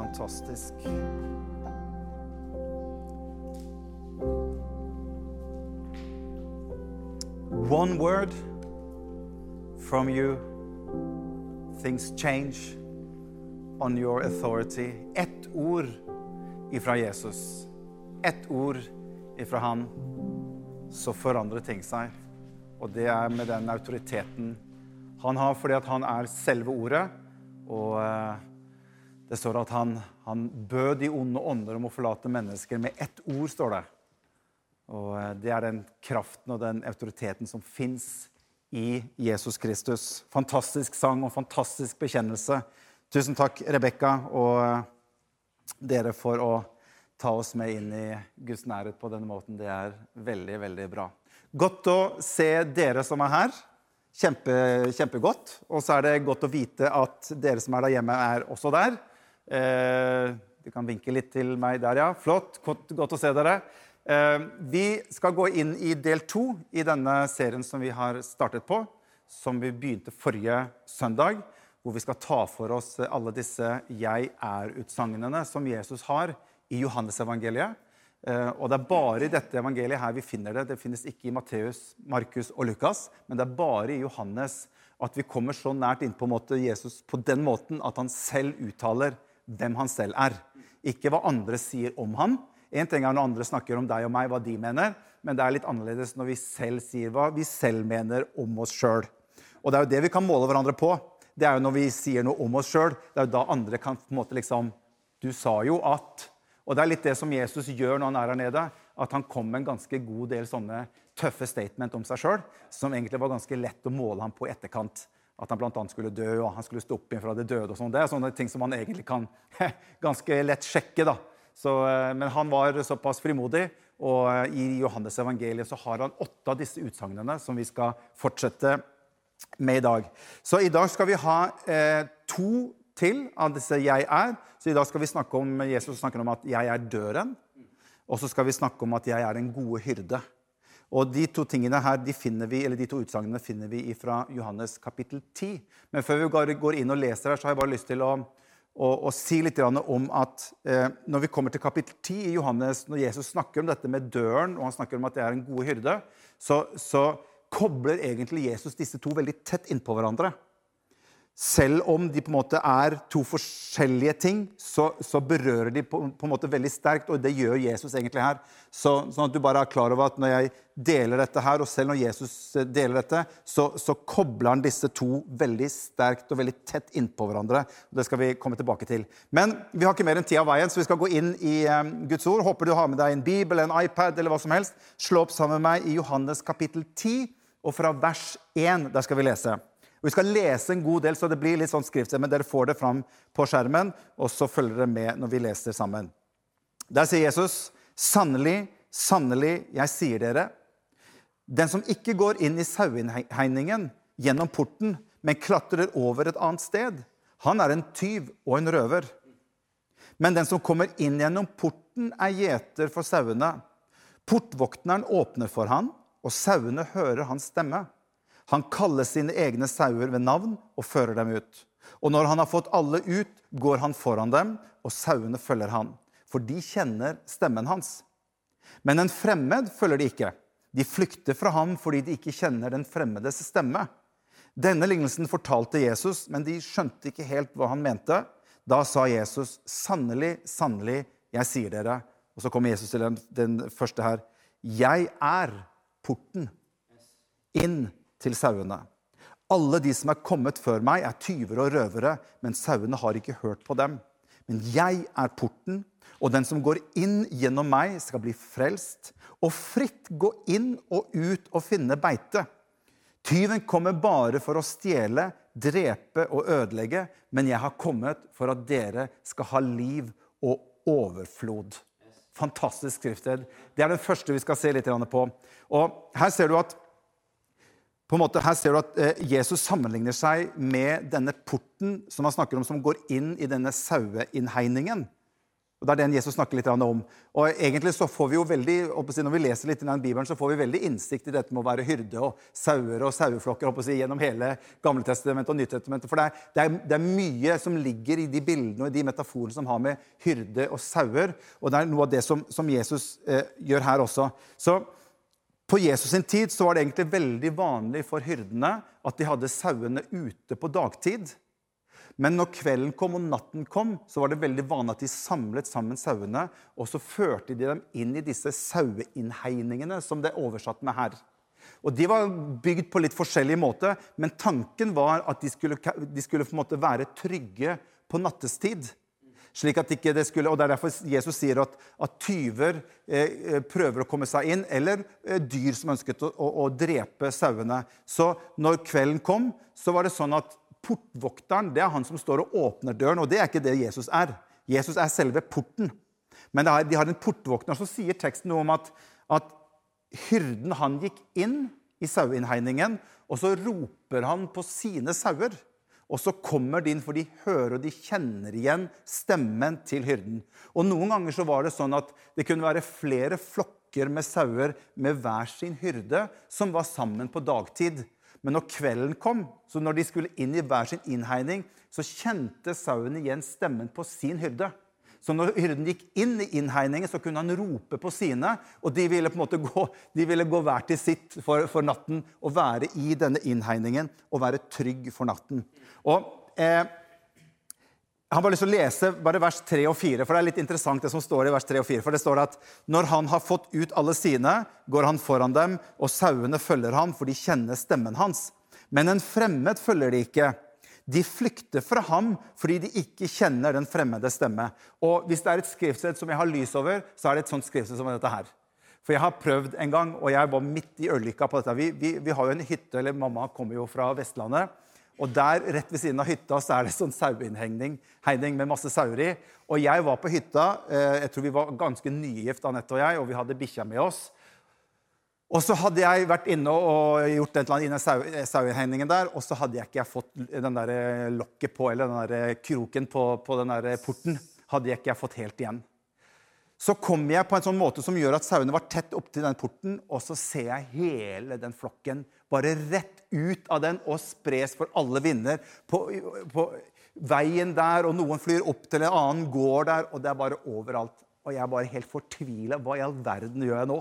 Fantastisk. One word from you, things change on your authority. Ett ord ifra Jesus, ett ord ifra han, så forandrer ting seg. Og det er med den autoriteten han har, fordi at han er selve ordet. Og eh, det står at han, han bød de onde ånder om å forlate mennesker med ett ord, står det. Og eh, det er den kraften og den autoriteten som fins i Jesus Kristus. Fantastisk sang og fantastisk bekjennelse. Tusen takk, Rebekka og eh, dere, for å ta oss med inn i Guds nærhet på denne måten. Det er veldig, veldig bra. Godt å se dere som er her. Kjempe, kjempegodt. Og så er det godt å vite at dere som er der hjemme, er også der. Eh, du kan vinke litt til meg der, ja. Flott. Godt, godt å se dere. Eh, vi skal gå inn i del to i denne serien som vi har startet på. Som vi begynte forrige søndag. Hvor vi skal ta for oss alle disse 'jeg er'-utsagnene som Jesus har i Johannesevangeliet. Uh, og det er bare i dette evangeliet her vi finner det. Det finnes ikke i Matteus, Markus og Lukas. Men det er bare i Johannes at vi kommer så nært inn på en måte Jesus på den måten at han selv uttaler hvem han selv er. Ikke hva andre sier om han. En ting er når andre snakker om deg og meg, hva de mener. Men det er litt annerledes når vi selv sier hva vi selv mener om oss sjøl. Og det er jo det vi kan måle hverandre på. Det er jo når vi sier noe om oss sjøl. Det er jo da andre kan på en måte liksom Du sa jo at og Det er litt det som Jesus gjør når han er her nede. At han kom med en ganske god del sånne tøffe statement om seg sjøl, som egentlig var ganske lett å måle ham på i etterkant. At han bl.a. skulle dø, og han skulle stå opp igjen fra det døde. og sånt. Det er sånne ting som man egentlig kan ganske lett sjekke. da. Så, eh, men han var såpass frimodig, og eh, i Johannes evangeliet så har han åtte av disse utsagnene som vi skal fortsette med i dag. Så i dag skal vi ha eh, to til av disse 'jeg er'. Så i dag skal vi snakke om Jesus snakker om at 'jeg er døren'. Og så skal vi snakke om at 'jeg er den gode hyrde'. Og De to tingene her, de, vi, eller de to utsagnene finner vi fra Johannes kapittel 10. Men før vi går inn og leser her, så har jeg bare lyst til å, å, å si litt om at eh, når vi kommer til kapittel 10 i Johannes, når Jesus snakker om dette med døren, og han snakker om at det er en god hyrde, så, så kobler egentlig Jesus disse to veldig tett innpå hverandre. Selv om de på en måte er to forskjellige ting, så, så berører de på, på, en måte veldig sterkt. Og det gjør Jesus egentlig her. Så, sånn at du bare er klar over at når jeg deler dette her, og selv når Jesus eh, deler dette, så, så kobler han disse to veldig sterkt og veldig tett innpå hverandre. og Det skal vi komme tilbake til. Men vi har ikke mer enn tid av veien, så vi skal gå inn i um, Guds ord. Håper du har med deg en bibel, en iPad eller hva som helst. Slå opp sammen med meg i Johannes kapittel 10, og fra vers 1. Der skal vi lese. Og Vi skal lese en god del, så det blir litt sånn skrift, men dere får det fram på skjermen, og så følger dere med når vi leser sammen. Der sier Jesus, 'Sannelig, sannelig, jeg sier dere:" Den som ikke går inn i saueinnhegningen gjennom porten, men klatrer over et annet sted, han er en tyv og en røver. Men den som kommer inn gjennom porten, er gjeter for sauene. Portvokteren åpner for han, og sauene hører hans stemme. Han kaller sine egne sauer ved navn og fører dem ut. Og når han har fått alle ut, går han foran dem, og sauene følger han. For de kjenner stemmen hans. Men en fremmed følger de ikke. De flykter fra ham fordi de ikke kjenner den fremmedes stemme. Denne lignelsen fortalte Jesus, men de skjønte ikke helt hva han mente. Da sa Jesus, 'Sannelig, sannelig, jeg sier dere' Og så kommer Jesus til den, den første her. 'Jeg er porten inn til sauene. Alle de som er kommet før meg, er tyver og røvere, men sauene har ikke hørt på dem. Men jeg er porten, og den som går inn gjennom meg, skal bli frelst, og fritt gå inn og ut og finne beite. Tyven kommer bare for å stjele, drepe og ødelegge, men jeg har kommet for at dere skal ha liv og overflod. Fantastisk skriftsted. Det er det første vi skal se litt på. Og her ser du at på en måte, her ser du at eh, Jesus sammenligner seg med denne porten som han snakker om, som går inn i denne saueinnhegningen. Og Det er den Jesus snakker litt om. Og egentlig så får vi jo veldig, Når vi leser litt i den Bibelen, så får vi veldig innsikt i dette med å være hyrde og sauer og saueflokker si, gjennom hele Gamletestamentet og Nytestamentet. For det, er, det er, mye som ligger i de bildene og i de metaforene som har med hyrde og sauer. Og det er noe av det som, som Jesus eh, gjør her også. Så på Jesus sin tid så var det egentlig veldig vanlig for hyrdene at de hadde sauene ute på dagtid. Men når kvelden kom og natten kom, så var det veldig vanlig at de samlet sammen sauene, og så førte de dem inn i disse saueinnhegningene, som det er oversatt med her. Og De var bygd på litt forskjellig måte, men tanken var at de skulle, de skulle være trygge på nattestid. Slik at ikke det skulle, og Det er derfor Jesus sier at, at tyver eh, prøver å komme seg inn, eller eh, dyr som ønsket å, å drepe sauene. Så når kvelden kom, så var det sånn at portvokteren det er han som står og åpner døren, og det er ikke det Jesus er. Jesus er selve porten. Men er, de har en portvokter. Så sier teksten noe om at, at hyrden han gikk inn i saueinnhegningen, og så roper han på sine sauer. Og så kommer de inn, for de hører og de kjenner igjen stemmen til hyrden. Og Noen ganger så var det sånn at det kunne være flere flokker med sauer med hver sin hyrde som var sammen på dagtid. Men når kvelden kom, så når de skulle inn i hver sin innhegning, så kjente sauen igjen stemmen på sin hyrde. Så når hyrden gikk inn i innhegningen, så kunne han rope på sine. Og de ville på en måte gå, de ville gå hver til sitt for, for natten og være i denne innhegningen og være trygg for natten. Og eh, jeg har bare lyst til å lese bare vers 3 og 4, for det er litt interessant det som står i vers 3 og 4. For det står at når han har fått ut alle sine, går han foran dem, og sauene følger ham, for de kjenner stemmen hans. Men en fremmed følger de ikke. De flykter fra ham fordi de ikke kjenner den fremmede stemme. Og hvis det er et skriftsted som jeg har lys over, så er det et sånt skriftsted som dette her. For jeg har prøvd en gang, og jeg var midt i ørlykka på dette. Vi, vi, vi har jo en hytte, eller mamma kommer jo fra Vestlandet. Og der rett ved siden av hytta så er det sånn saueinnhegning med masse sauer i. Og jeg var på hytta. Eh, jeg tror vi var ganske nygift, Anette og jeg, og vi hadde bikkja med oss. Og så hadde jeg vært inne og gjort et eller annet i saueinnhegningen der, og så hadde jeg ikke fått den der eh, lokket på, eller den der kroken på, på den der porten hadde jeg ikke fått helt igjen. Så kom jeg på en sånn måte som gjør at sauene var tett opptil den porten, og så ser jeg hele den flokken bare rett ut av den og spres for alle vinder på, på veien der, og noen flyr opp til en annen gård der, og det er bare overalt. Og jeg er bare helt fortvila. Hva i all verden gjør jeg nå?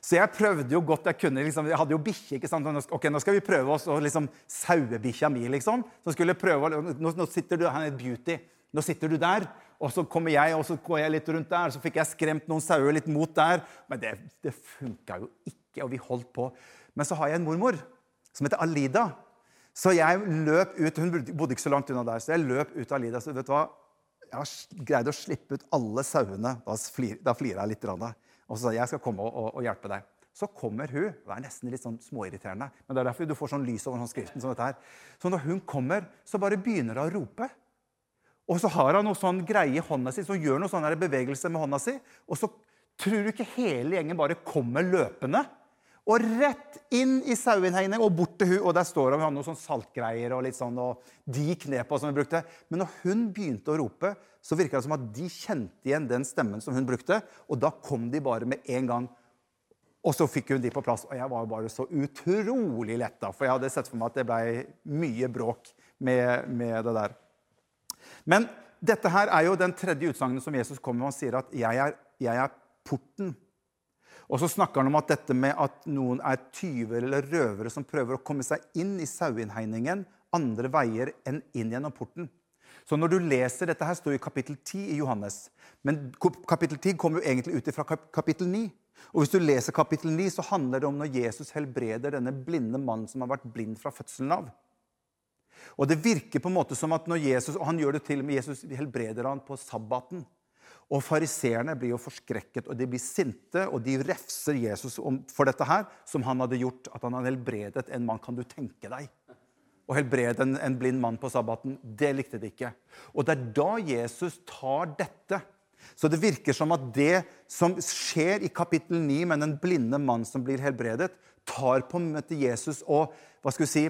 Så jeg prøvde jo godt jeg kunne. Liksom, jeg hadde jo bikkje. ikke sant? Ok, Nå skal vi prøve oss. og liksom Sauebikkja mi, liksom. Som skulle prøve, nå, nå sitter du her, Beauty. Nå sitter du der. Og så kommer jeg og så går jeg litt rundt der. Så fikk jeg skremt noen sauer litt mot der. Men det, det funka jo ikke, og vi holdt på. Men så har jeg en mormor som heter Alida. Så jeg løp ut Hun bodde ikke så langt unna der, så jeg løp ut av Alida. Så vet du hva? Jeg har greid å slippe ut alle sauene. Da, flir, flirer jeg litt. Og så sa jeg skal komme og, og, hjelpe deg. Så kommer hun. Det er nesten litt sånn småirriterende. Men det er derfor du får sånn lys over sånn skriften som dette her. Så når hun kommer, så bare begynner hun å rope. Og så har han noe sånn greie i hånda si, så gjør noe sånn bevegelse med hånda si. Og så tror du ikke hele gjengen bare kommer løpende. Og rett inn i saueinnhegningen og bort til hun, og der står hun han noen sånn saltgreier og litt sånn, og de knepa som hun brukte. Men når hun begynte å rope, så virka det som at de kjente igjen den stemmen som hun brukte. Og da kom de bare med en gang. Og så fikk hun de på plass. Og jeg var bare så utrolig letta, for jeg hadde sett for meg at det blei mye bråk med, med det der. Men dette her er jo den tredje utsagnet som Jesus kommer med. Han sier at 'jeg er, jeg er porten'. Og så snakker han om at dette med at noen er tyver eller røvere som prøver å komme seg inn i saueinnhegningen andre veier enn inn gjennom porten. Så når du leser dette her, står i kapittel 10 i Johannes. Men kapittel 10 kommer jo egentlig ut fra kapittel 9. Og hvis du leser kapittel 9, så handler det om når Jesus helbreder denne blinde mannen som har vært blind fra fødselen av. Og det virker på en måte som at når Jesus og han gjør det til og med Jesus helbreder han på sabbaten. Og Fariseerne blir jo forskrekket, og de blir sinte, og de refser Jesus for dette her, som han hadde gjort, at han hadde helbredet en mann. Kan du tenke deg? Å helbrede en, en blind mann på sabbaten. Det likte de ikke. Og det er da Jesus tar dette. Så det virker som at det som skjer i kapittel 9 med den blinde mann som blir helbredet, tar på en måte Jesus og hva skal vi si,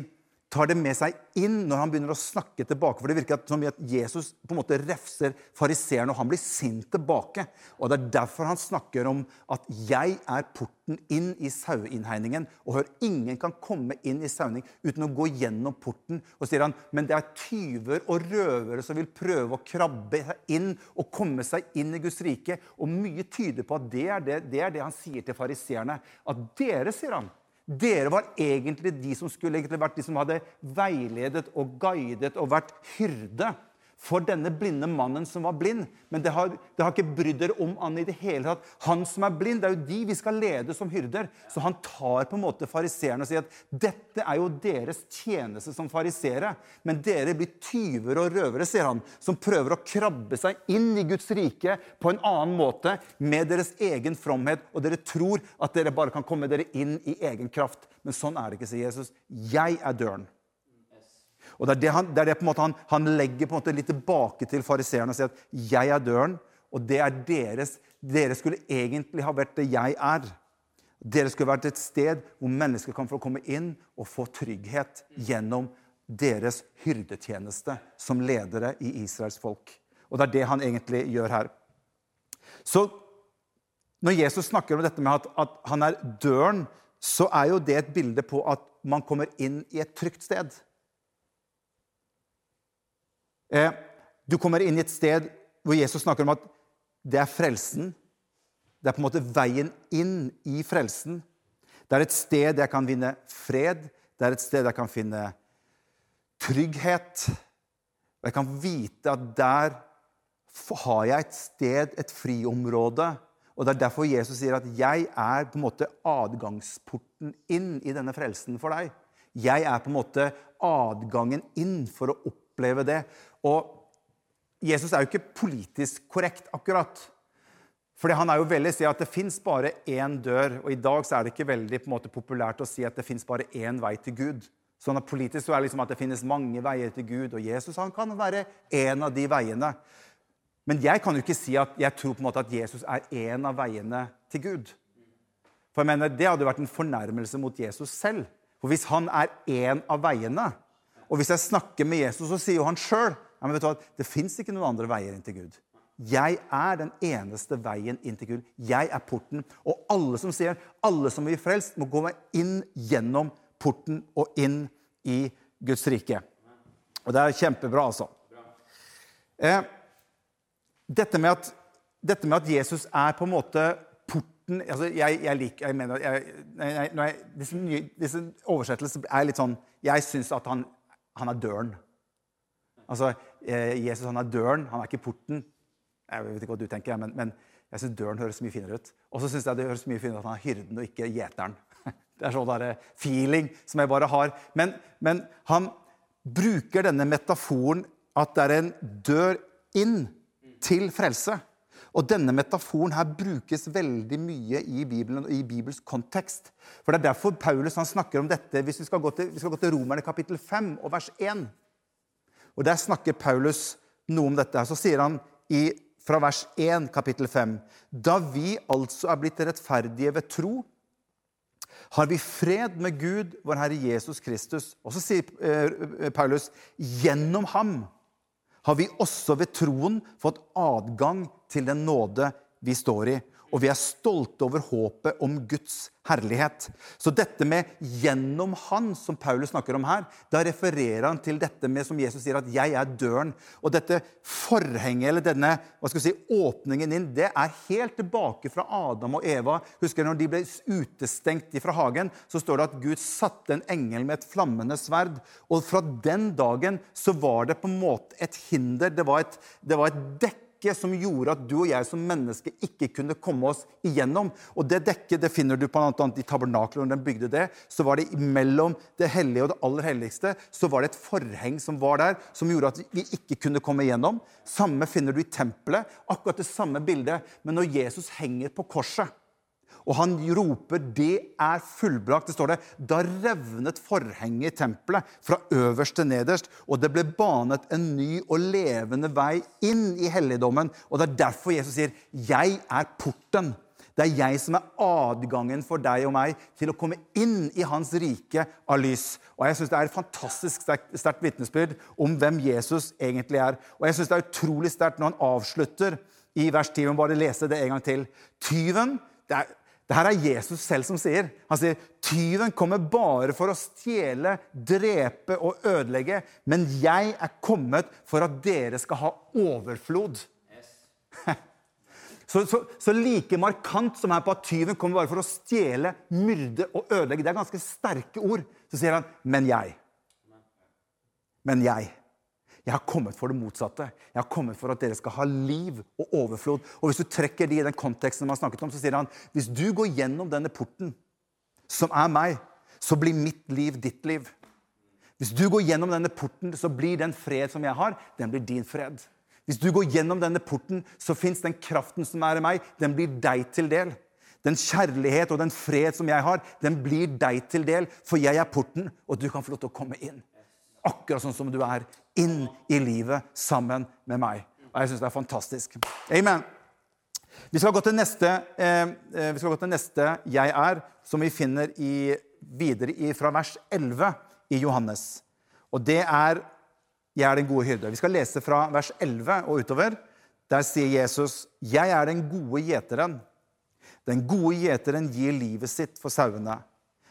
tar det med seg inn når han begynner å snakke tilbake. For det virker som at Jesus på en måte refser fariseeren, og han blir sint tilbake. Og Det er derfor han snakker om at 'jeg er porten inn i saueinnhegningen'. Og hør, ingen kan komme inn i sauing uten å gå gjennom porten. Og sier han, men det er tyver og røvere som vil prøve å krabbe seg inn og komme seg inn i Guds rike. Og mye tyder på at det er det, det, er det han sier til fariseerne. At dere, sier han, dere var egentlig de som skulle vært de som hadde veiledet og guidet og vært hyrde for denne blinde mannen som var blind. Men det har, det har ikke brydd dere om han i det hele tatt. Han som er blind, det er jo de vi skal lede som hyrder. Så han tar på en måte fariseerne og sier at dette er jo deres tjeneste som fariseere. Men dere blir tyver og røvere, sier han, som prøver å krabbe seg inn i Guds rike på en annen måte med deres egen fromhet. Og dere tror at dere bare kan komme dere inn i egen kraft. Men sånn er det ikke, sier Jesus. Jeg er døren. Og Det er det, han, det, er det han, han, legger på en måte litt tilbake til fariseerne og sier at 'jeg er døren', og det er deres. Dere skulle egentlig ha vært det jeg er. Dere skulle vært et sted hvor mennesker kan få komme inn og få trygghet gjennom deres hyrdetjeneste som ledere i Israels folk. Og det er det han egentlig gjør her. Så når Jesus snakker om dette med at, at han er døren, så er jo det et bilde på at man kommer inn i et trygt sted. Eh, du kommer inn i et sted hvor Jesus snakker om at det er frelsen. Det er på en måte veien inn i frelsen. Det er et sted jeg kan vinne fred. Det er et sted jeg kan finne trygghet. Og jeg kan vite at der har jeg et sted, et friområde. Og Det er derfor Jesus sier at 'jeg er på en måte adgangsporten inn i denne frelsen for deg'. Jeg er på en måte adgangen inn for å oppleve det. Og Jesus er jo ikke politisk korrekt, akkurat. Fordi Han er jo veldig sier at det fins bare én dør. Og i dag så er det ikke veldig på en måte, populært å si at det fins bare én vei til Gud. Sånn at Politisk så er det liksom at det finnes mange veier til Gud, og Jesus han kan være en av de veiene. Men jeg kan jo ikke si at jeg tror på en måte at Jesus er en av veiene til Gud. For jeg mener, Det hadde vært en fornærmelse mot Jesus selv. For hvis han er en av veiene, og hvis jeg snakker med Jesus, så sier jo han sjøl hva? Det fins ikke noen andre veier inn til Gud. Jeg er den eneste veien inn til Gud. Jeg er porten. Og alle som sier, alle som vil frelst, må gå inn gjennom porten og inn i Guds rike. Og det er kjempebra, altså. Eh, dette, med at, dette, med at, Jesus er på en måte porten altså jeg, jeg, liker jeg mener, jeg, jeg, disse, nye, disse oversettelsene er litt sånn Jeg syns at han, han er døren. Altså, eh, Jesus han er døren, han er ikke porten. Jeg vet ikke hva du tenker, men, men jeg syns døren høres mye finere ut. Og så syns jeg det høres mye finere ut at han er hyrden og ikke gjeteren. Det er sånn eh, feeling som jeg bare har. Men, men han bruker denne metaforen at det er en dør inn til frelse. Og denne metaforen her brukes veldig mye i Bibelen og i Bibels kontekst. For Det er derfor Paulus snakker om dette. Hvis vi skal gå til, skal gå til Romerne kapittel 5 og vers 1. Og Der snakker Paulus noe om dette. Så sier han i, fra vers 1, kapittel 5.: Da vi altså er blitt rettferdige ved tro, har vi fred med Gud, vår Herre Jesus Kristus. Og så sier eh, Paulus, gjennom ham har vi også ved troen fått adgang til den nåde vi står i og vi er stolte over håpet om Guds herlighet. Så dette med 'gjennom Han', som Paulus snakker om her, da refererer han til dette med som Jesus sier, at 'jeg er døren'. Og dette forhenget, eller denne hva skal vi si, åpningen inn, det er helt tilbake fra Adam og Eva. Husker Når de ble utestengt fra hagen, så står det at Gud satte en engel med et flammende sverd. Og fra den dagen så var det på en måte et hinder. Det var et, det var et dekk dekke som gjorde at du og jeg som mennesker ikke kunne komme oss igjennom. Og Det dekket det finner du annet i tabernaklet. Når den bygde det, så var det mellom det hellige og det aller helligste så var det et forheng som var der, som gjorde at vi ikke kunne komme igjennom. Samme finner du i tempelet. Akkurat det samme bildet. Men når Jesus henger på korset og han roper 'Det er fullbrakt'. Det står det. Da revnet forhenget i tempelet fra øverst til nederst, og det ble banet en ny og levende vei inn i helligdommen. Og Det er derfor Jesus sier 'Jeg er porten'. Det er jeg som er adgangen for deg og meg til å komme inn i hans rike av lys. Og jeg synes Det er et fantastisk sterkt, vitnesbyrd om hvem Jesus egentlig er. Og jeg synes Det er utrolig sterkt når han avslutter i vers 10. Bare lese det en gang til. Tyven det, er, det her er Jesus selv som sier. Han sier tyven kommer bare for å stjele, drepe og ødelegge. Men jeg er kommet for at dere skal ha overflod. Yes. Så, så, så, like markant som her på at tyven kommer bare for å stjele, myrde og ødelegge. Det er ganske sterke ord. Så sier han 'men jeg'. Men jeg. Jeg har kommet for det motsatte. Jeg har kommet for at dere skal ha liv og overflod. Og hvis du trekker de i den konteksten man har snakket om, så sier han hvis du går gjennom denne porten, som er meg, så blir mitt liv ditt liv. Hvis du går gjennom denne porten, så blir den fred som jeg har, den blir din fred. Hvis du går gjennom denne porten, så fins den kraften som er i meg, den blir deg til del. Den kjærlighet og den fred som jeg har, den blir deg til del, for jeg er porten, og du kan få lov til å komme inn. Akkurat sånn som du er. Inn i livet sammen med meg. Og jeg syns det er fantastisk. Amen. Vi skal gå til neste, eh, eh vi skal gå til neste 'Jeg er', som vi finner i, videre i, fra vers 11 i Johannes. Og det er 'Jeg er den gode hyrde'. Vi skal lese fra vers 11 og utover. Der sier Jesus, 'Jeg er den gode gjeteren'. Den gode gjeteren gir livet sitt for sauene.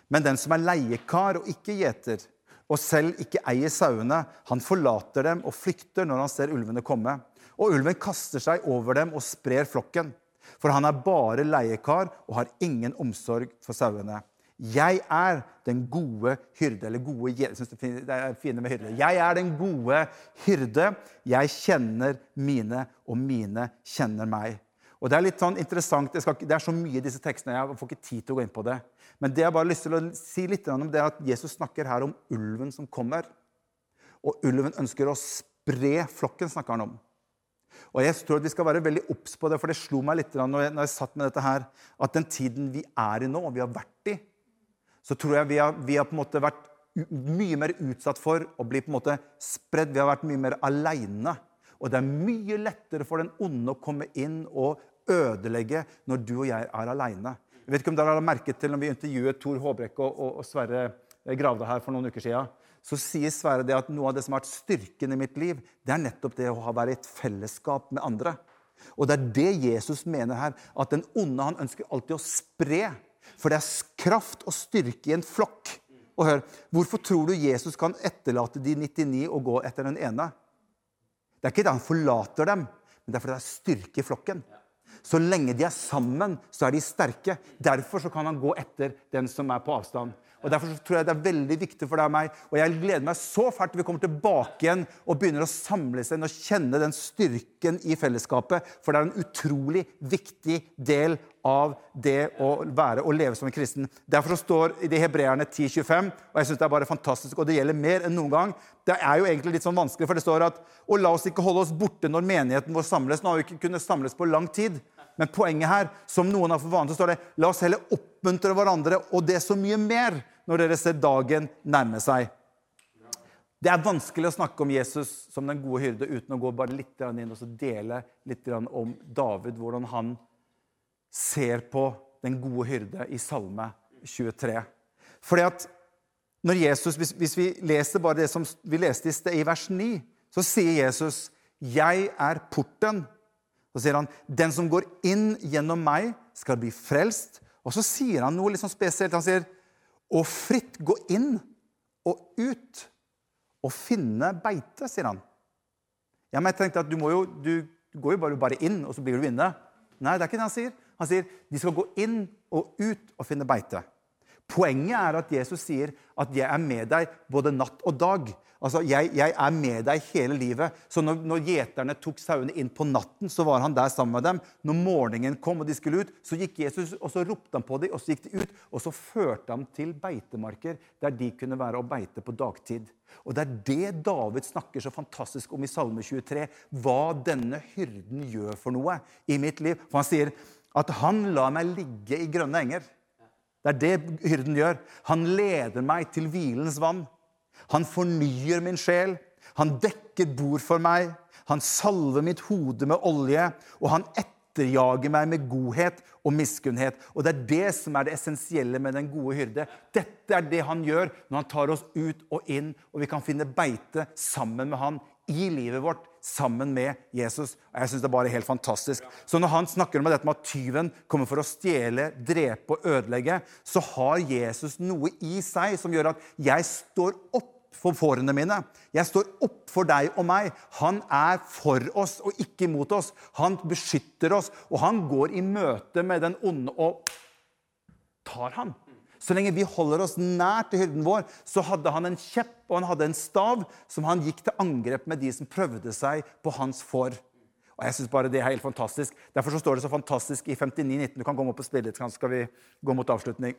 Men den som er leiekar og ikke gjeter, og selv ikke eier sauene, han forlater dem og flykter når han ser ulvene komme. Og ulven kaster seg over dem og sprer flokken. For han er bare leiekar og har ingen omsorg for sauene. Jeg er den gode hyrde. Eller gode Jeg synes det er fine med hyrde. Jeg er den gode hyrde. Jeg kjenner mine, og mine kjenner meg. Og Det er litt sånn interessant, skal, det er så mye i disse tekstene, jeg får ikke tid til å gå inn på det. Men det jeg bare har lyst til å si litt om det er at Jesus snakker her om ulven som kommer. Og ulven ønsker å spre flokken, snakker han om. Og jeg tror at Vi skal være veldig obs på det, for det slo meg litt når jeg, når jeg satt med dette her, at den tiden vi er i nå, og vi har vært i, så tror jeg vi har, vi har, på en måte vært mye mer utsatt for å bli på en måte spredd. Vi har vært mye mer aleine. Og det er mye lettere for den onde å komme inn og ødelegge når du og jeg er aleine. Jeg vet ikke om dere har merket til når vi intervjuet Tor Håbrekke og, og, Sverre Gravde her for noen uker siden, så sier Sverre det at noe av det som har vært styrken i mitt liv, det er nettopp det å ha være i et fellesskap med andre. Og det er det Jesus mener her. At den onde han ønsker alltid å spre for det er kraft og styrke i en flokk. Og hør, Hvorfor tror du Jesus kan etterlate de 99 og gå etter den ene? Det er ikke det han forlater dem, men det er fordi det er styrke i flokken. Så lenge de er sammen, så er de sterke. Derfor kan han gå etter den som er på avstand. Og Derfor tror jeg det er veldig viktig for deg og meg. Og jeg gleder meg så fælt til vi kommer tilbake igjen og begynner å samle seg og kjenne den styrken i fellesskapet. For det er en utrolig viktig del av det å være og leve som en kristen. Derfor står det i Hebreerne 10,25, og jeg synes det er bare fantastisk, og det gjelder mer enn noen gang. Det er jo egentlig litt sånn vanskelig, for det står at og la oss ikke holde oss borte når menigheten vår samles. Nå har vi ikke kunnet samles på lang tid. Men poenget her, som noen har for vane, så står det la oss heller oppmuntre hverandre, og det er så mye mer når dere ser dagen nærme seg. Det er vanskelig å snakke om Jesus som den gode hyrde uten å gå bare litt inn og dele litt om David, hvordan han ser på den gode hyrde i Salme 23. Fordi at når Jesus, hvis, hvis vi leser bare det som vi leste i sted, i vers 9, så sier Jesus 'Jeg er porten'. Så sier han, 'Den som går inn gjennom meg, skal bli frelst.' Og så sier han noe litt sånn spesielt. Han sier, 'Å fritt gå inn og ut og finne beite', sier han. Ja, men jeg tenkte at du, jo, du går jo bare, bare, inn, og så blir du inne. Nei, det er ikke det han sier. Han sier de skal gå inn og ut og finne beite. Poenget er at Jesus sier at 'jeg er med deg både natt og dag'. Altså, jeg, jeg, er med deg hele livet. Så når, når gjeterne tok sauene inn på natten, så var han der sammen med dem. Når morgenen kom og de skulle ut, så gikk Jesus og så ropte han på dem, og så gikk de ut. Og så førte han til beitemarker der de kunne være og beite på dagtid. Og Det er det David snakker så fantastisk om i Salme 23. Hva denne hyrden gjør for noe i mitt liv. For han sier at han lar meg ligge i grønne enger. Det er det hyrden gjør. Han leder meg til hvilens vann. Han fornyer min sjel. Han dekker bord for meg. Han salver mitt hode med olje, og han etterjager meg med godhet og miskunnhet. Og det er det som er det essensielle med den gode hyrde. Dette er det han gjør når han tar oss ut og inn, og vi kan finne beite sammen med han i livet vårt sammen med Jesus. Og jeg synes det er bare helt fantastisk. Så når han snakker om dette med at tyven kommer for å stjele, drepe og ødelegge, så har Jesus noe i seg som gjør at jeg står opp for fårene mine. Jeg står opp for deg og meg. Han er for oss og ikke imot oss. Han beskytter oss, og han går i møte med den onde og tar han. Så lenge vi holder oss nær til hyrden vår, så hadde han en kjepp og han hadde en stav som han gikk til angrep med de som prøvde seg på hans får. Og jeg synes bare Det er helt fantastisk. Derfor så står det så fantastisk i 59,19. Du kan komme opp og spille litt, så skal vi gå mot avslutning.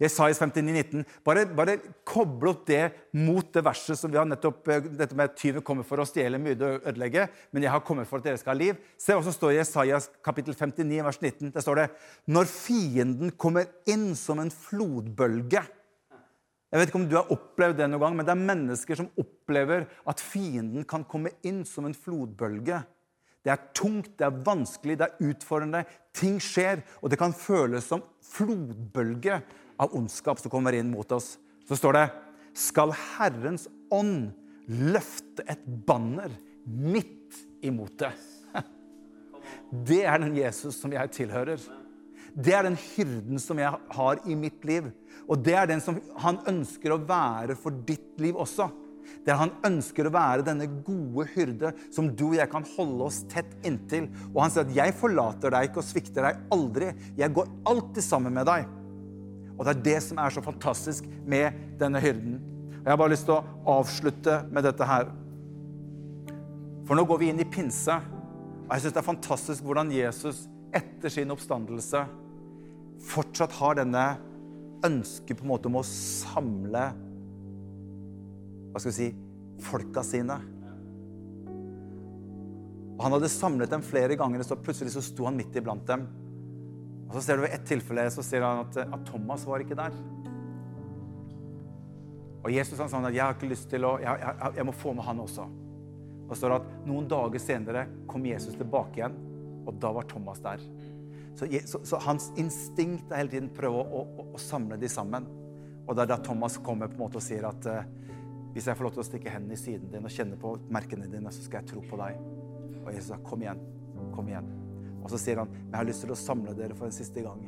Jesajas 59, 19. Bare, bare koble opp det mot det verset som vi har nettopp eh, Dette med tyven kommer for å stjele, myrde og ødelegge, men jeg har kommet for at dere skal ha liv. Se hva som står i Jesajas kapittel 59, vers 19. Der står det Når fienden kommer inn som en flodbølge Jeg vet ikke om du har opplevd det noen gang, men det er mennesker som opplever at fienden kan komme inn som en flodbølge. Det er tungt, det er vanskelig, det er utfordrende. Ting skjer, og det kan føles som flodbølge av ondskap som kommer inn mot oss. Så står det Skal Herrens ånd løfte et banner midt imot det? Det er den Jesus som jeg tilhører. Det er den hyrden som jeg har i mitt liv. Og det er den som han ønsker å være for ditt liv også. Der han ønsker å være denne gode hyrde som du og jeg kan holde oss tett inntil. Og han sier at 'jeg forlater deg ikke og svikter deg aldri'. Jeg går alltid sammen med deg. Og det er det som er så fantastisk med denne hyrden. Og Jeg har bare lyst til å avslutte med dette her. For nå går vi inn i pinse. Og jeg syns det er fantastisk hvordan Jesus etter sin oppstandelse fortsatt har denne ønsket på en måte om å samle Hva skal vi si folka sine. Og Han hadde samlet dem flere ganger, og så plutselig så sto han midt iblant dem. Og så ser du ved ett tilfelle så ser han at, at, Thomas var ikke der. Og Jesus han sa at jeg har ikke lyst til å, jeg, jeg, jeg må få med han også. Og så står det at Noen dager senere kom Jesus tilbake igjen, og da var Thomas der. Så, så, så hans instinkt er hele tiden prøve å, å, å, samle de sammen. Og det er da Thomas kommer på en måte og sier at uh, hvis jeg får lov til å stikke hendene i siden din og kjenne på merkene dine, så skal jeg tro på deg. Og Jesus sa, kom igjen. Kom igjen. Og så sier han, jeg har lyst til å samle dere for en siste gang.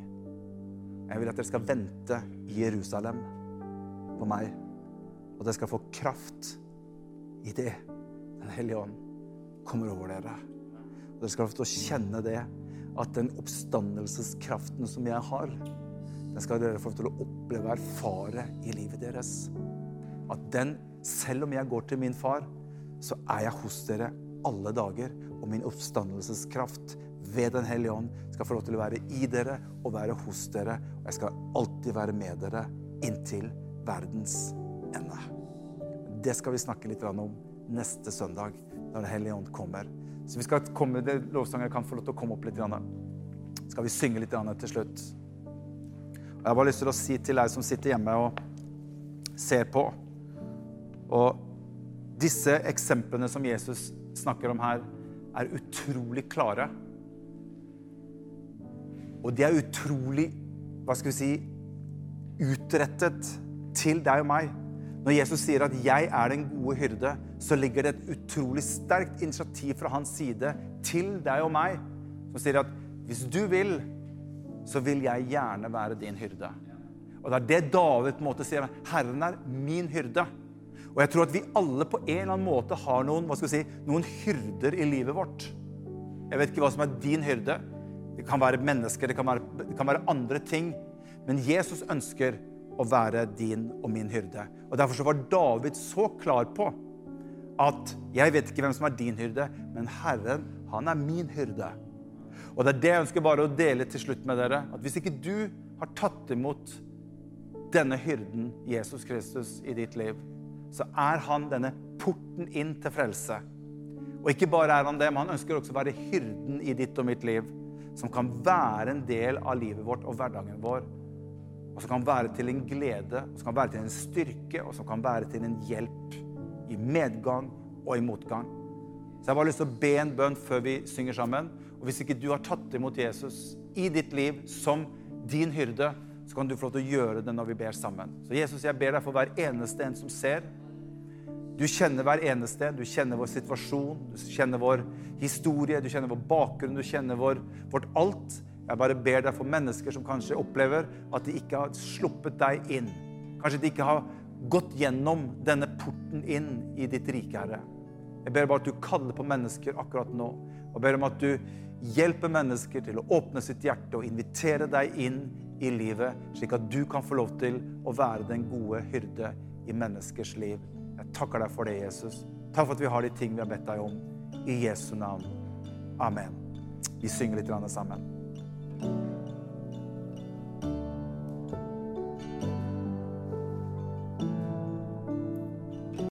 Jeg vil at dere skal vente i Jerusalem på meg. Og dere skal få kraft i det Den hellige ånd kommer over dere. Og dere skal få kjenne det, at den oppstandelseskraften som jeg har, den skal dere få til å oppleve og erfare i livet deres. At den, selv om jeg går til min far, så er jeg hos dere alle dager. Og min oppstandelseskraft ved Den hellige ånd skal få lov til å være i dere og være hos dere. Og jeg skal alltid være med dere inntil verdens ende. Det skal vi snakke litt om neste søndag, når Den hellige ånd kommer. Så vi skal komme, det lovsangen kan få lov til å komme opp litt. Skal vi synge litt til slutt? Og jeg har bare lyst til å si til deg som sitter hjemme og ser på Og disse eksemplene som Jesus snakker om her, er utrolig klare. Og de er utrolig hva skal vi si, utrettet til deg og meg. Når Jesus sier at 'jeg er den gode hyrde', så ligger det et utrolig sterkt initiativ fra hans side til deg og meg, som sier at 'hvis du vil, så vil jeg gjerne være din hyrde'. Og Det er det David på en måte sier. 'Herren er min hyrde'. Og jeg tror at vi alle på en eller annen måte har noen, hva skal vi si, noen hyrder i livet vårt. Jeg vet ikke hva som er din hyrde. Det kan være mennesker, det kan være, det kan være andre ting. Men Jesus ønsker å være din og min hyrde. Og Derfor så var David så klar på at jeg vet ikke hvem som er din hyrde, men Herren, han er min hyrde. Og det er det jeg ønsker bare å dele til slutt med dere. At hvis ikke du har tatt imot denne hyrden, Jesus Kristus, i ditt liv, så er han denne porten inn til frelse. Og ikke bare er han det, men han ønsker også å være hyrden i ditt og mitt liv som kan være en del av livet vårt og hverdagen vår. Og som kan være til en glede, og som kan være til en styrke og som kan være til en hjelp i medgang og i motgang. Så jeg har bare lyst til å be en bønn før vi synger sammen. Og Hvis ikke du har tatt imot Jesus i ditt liv som din hyrde, så kan du få lov til å gjøre det når vi ber sammen. Så Jesus, jeg ber deg for hver eneste en som ser. Du kjenner hver eneste. Du kjenner vår situasjon, du kjenner vår historie, du kjenner vår bakgrunn, du kjenner vår, vårt alt. Jeg bare ber deg for mennesker som kanskje opplever at de ikke har sluppet deg inn. Kanskje de ikke har gått gjennom denne porten inn i ditt rike, Herre. Jeg ber bare at du kaller på mennesker akkurat nå. Og ber om at du hjelper mennesker til å åpne sitt hjerte og invitere deg inn i livet, slik at du kan få lov til å være den gode hyrde i menneskers liv. Jeg takker deg for det, Jesus. Takk for at vi har de ting vi har bedt deg om. I Jesu navn. Amen. Vi synger litt sammen.